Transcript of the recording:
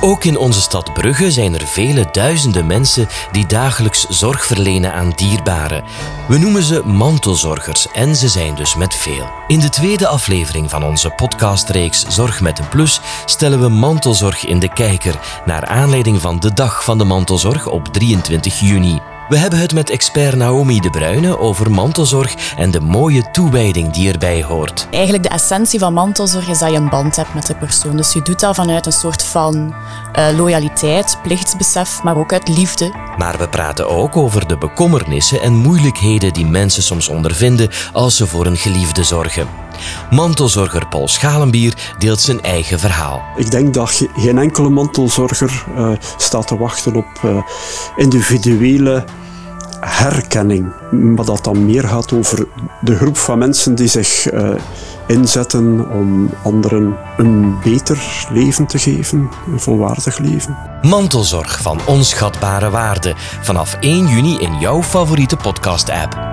Ook in onze stad Brugge zijn er vele duizenden mensen die dagelijks zorg verlenen aan dierbaren. We noemen ze mantelzorgers en ze zijn dus met veel. In de tweede aflevering van onze podcastreeks Zorg met een Plus stellen we mantelzorg in de kijker naar aanleiding van de Dag van de Mantelzorg op 23 juni. We hebben het met expert Naomi de Bruyne over mantelzorg en de mooie toewijding die erbij hoort. Eigenlijk de essentie van mantelzorg is dat je een band hebt met de persoon. Dus je doet dat vanuit een soort van uh, loyaliteit, plichtsbesef, maar ook uit liefde. Maar we praten ook over de bekommernissen en moeilijkheden die mensen soms ondervinden als ze voor een geliefde zorgen. Mantelzorger Paul Schalenbier deelt zijn eigen verhaal. Ik denk dat geen enkele mantelzorger uh, staat te wachten op uh, individuele herkenning. Maar dat dan meer gaat over de groep van mensen die zich uh, inzetten om anderen een beter leven te geven, een volwaardig leven. Mantelzorg van onschatbare waarde vanaf 1 juni in jouw favoriete podcast-app.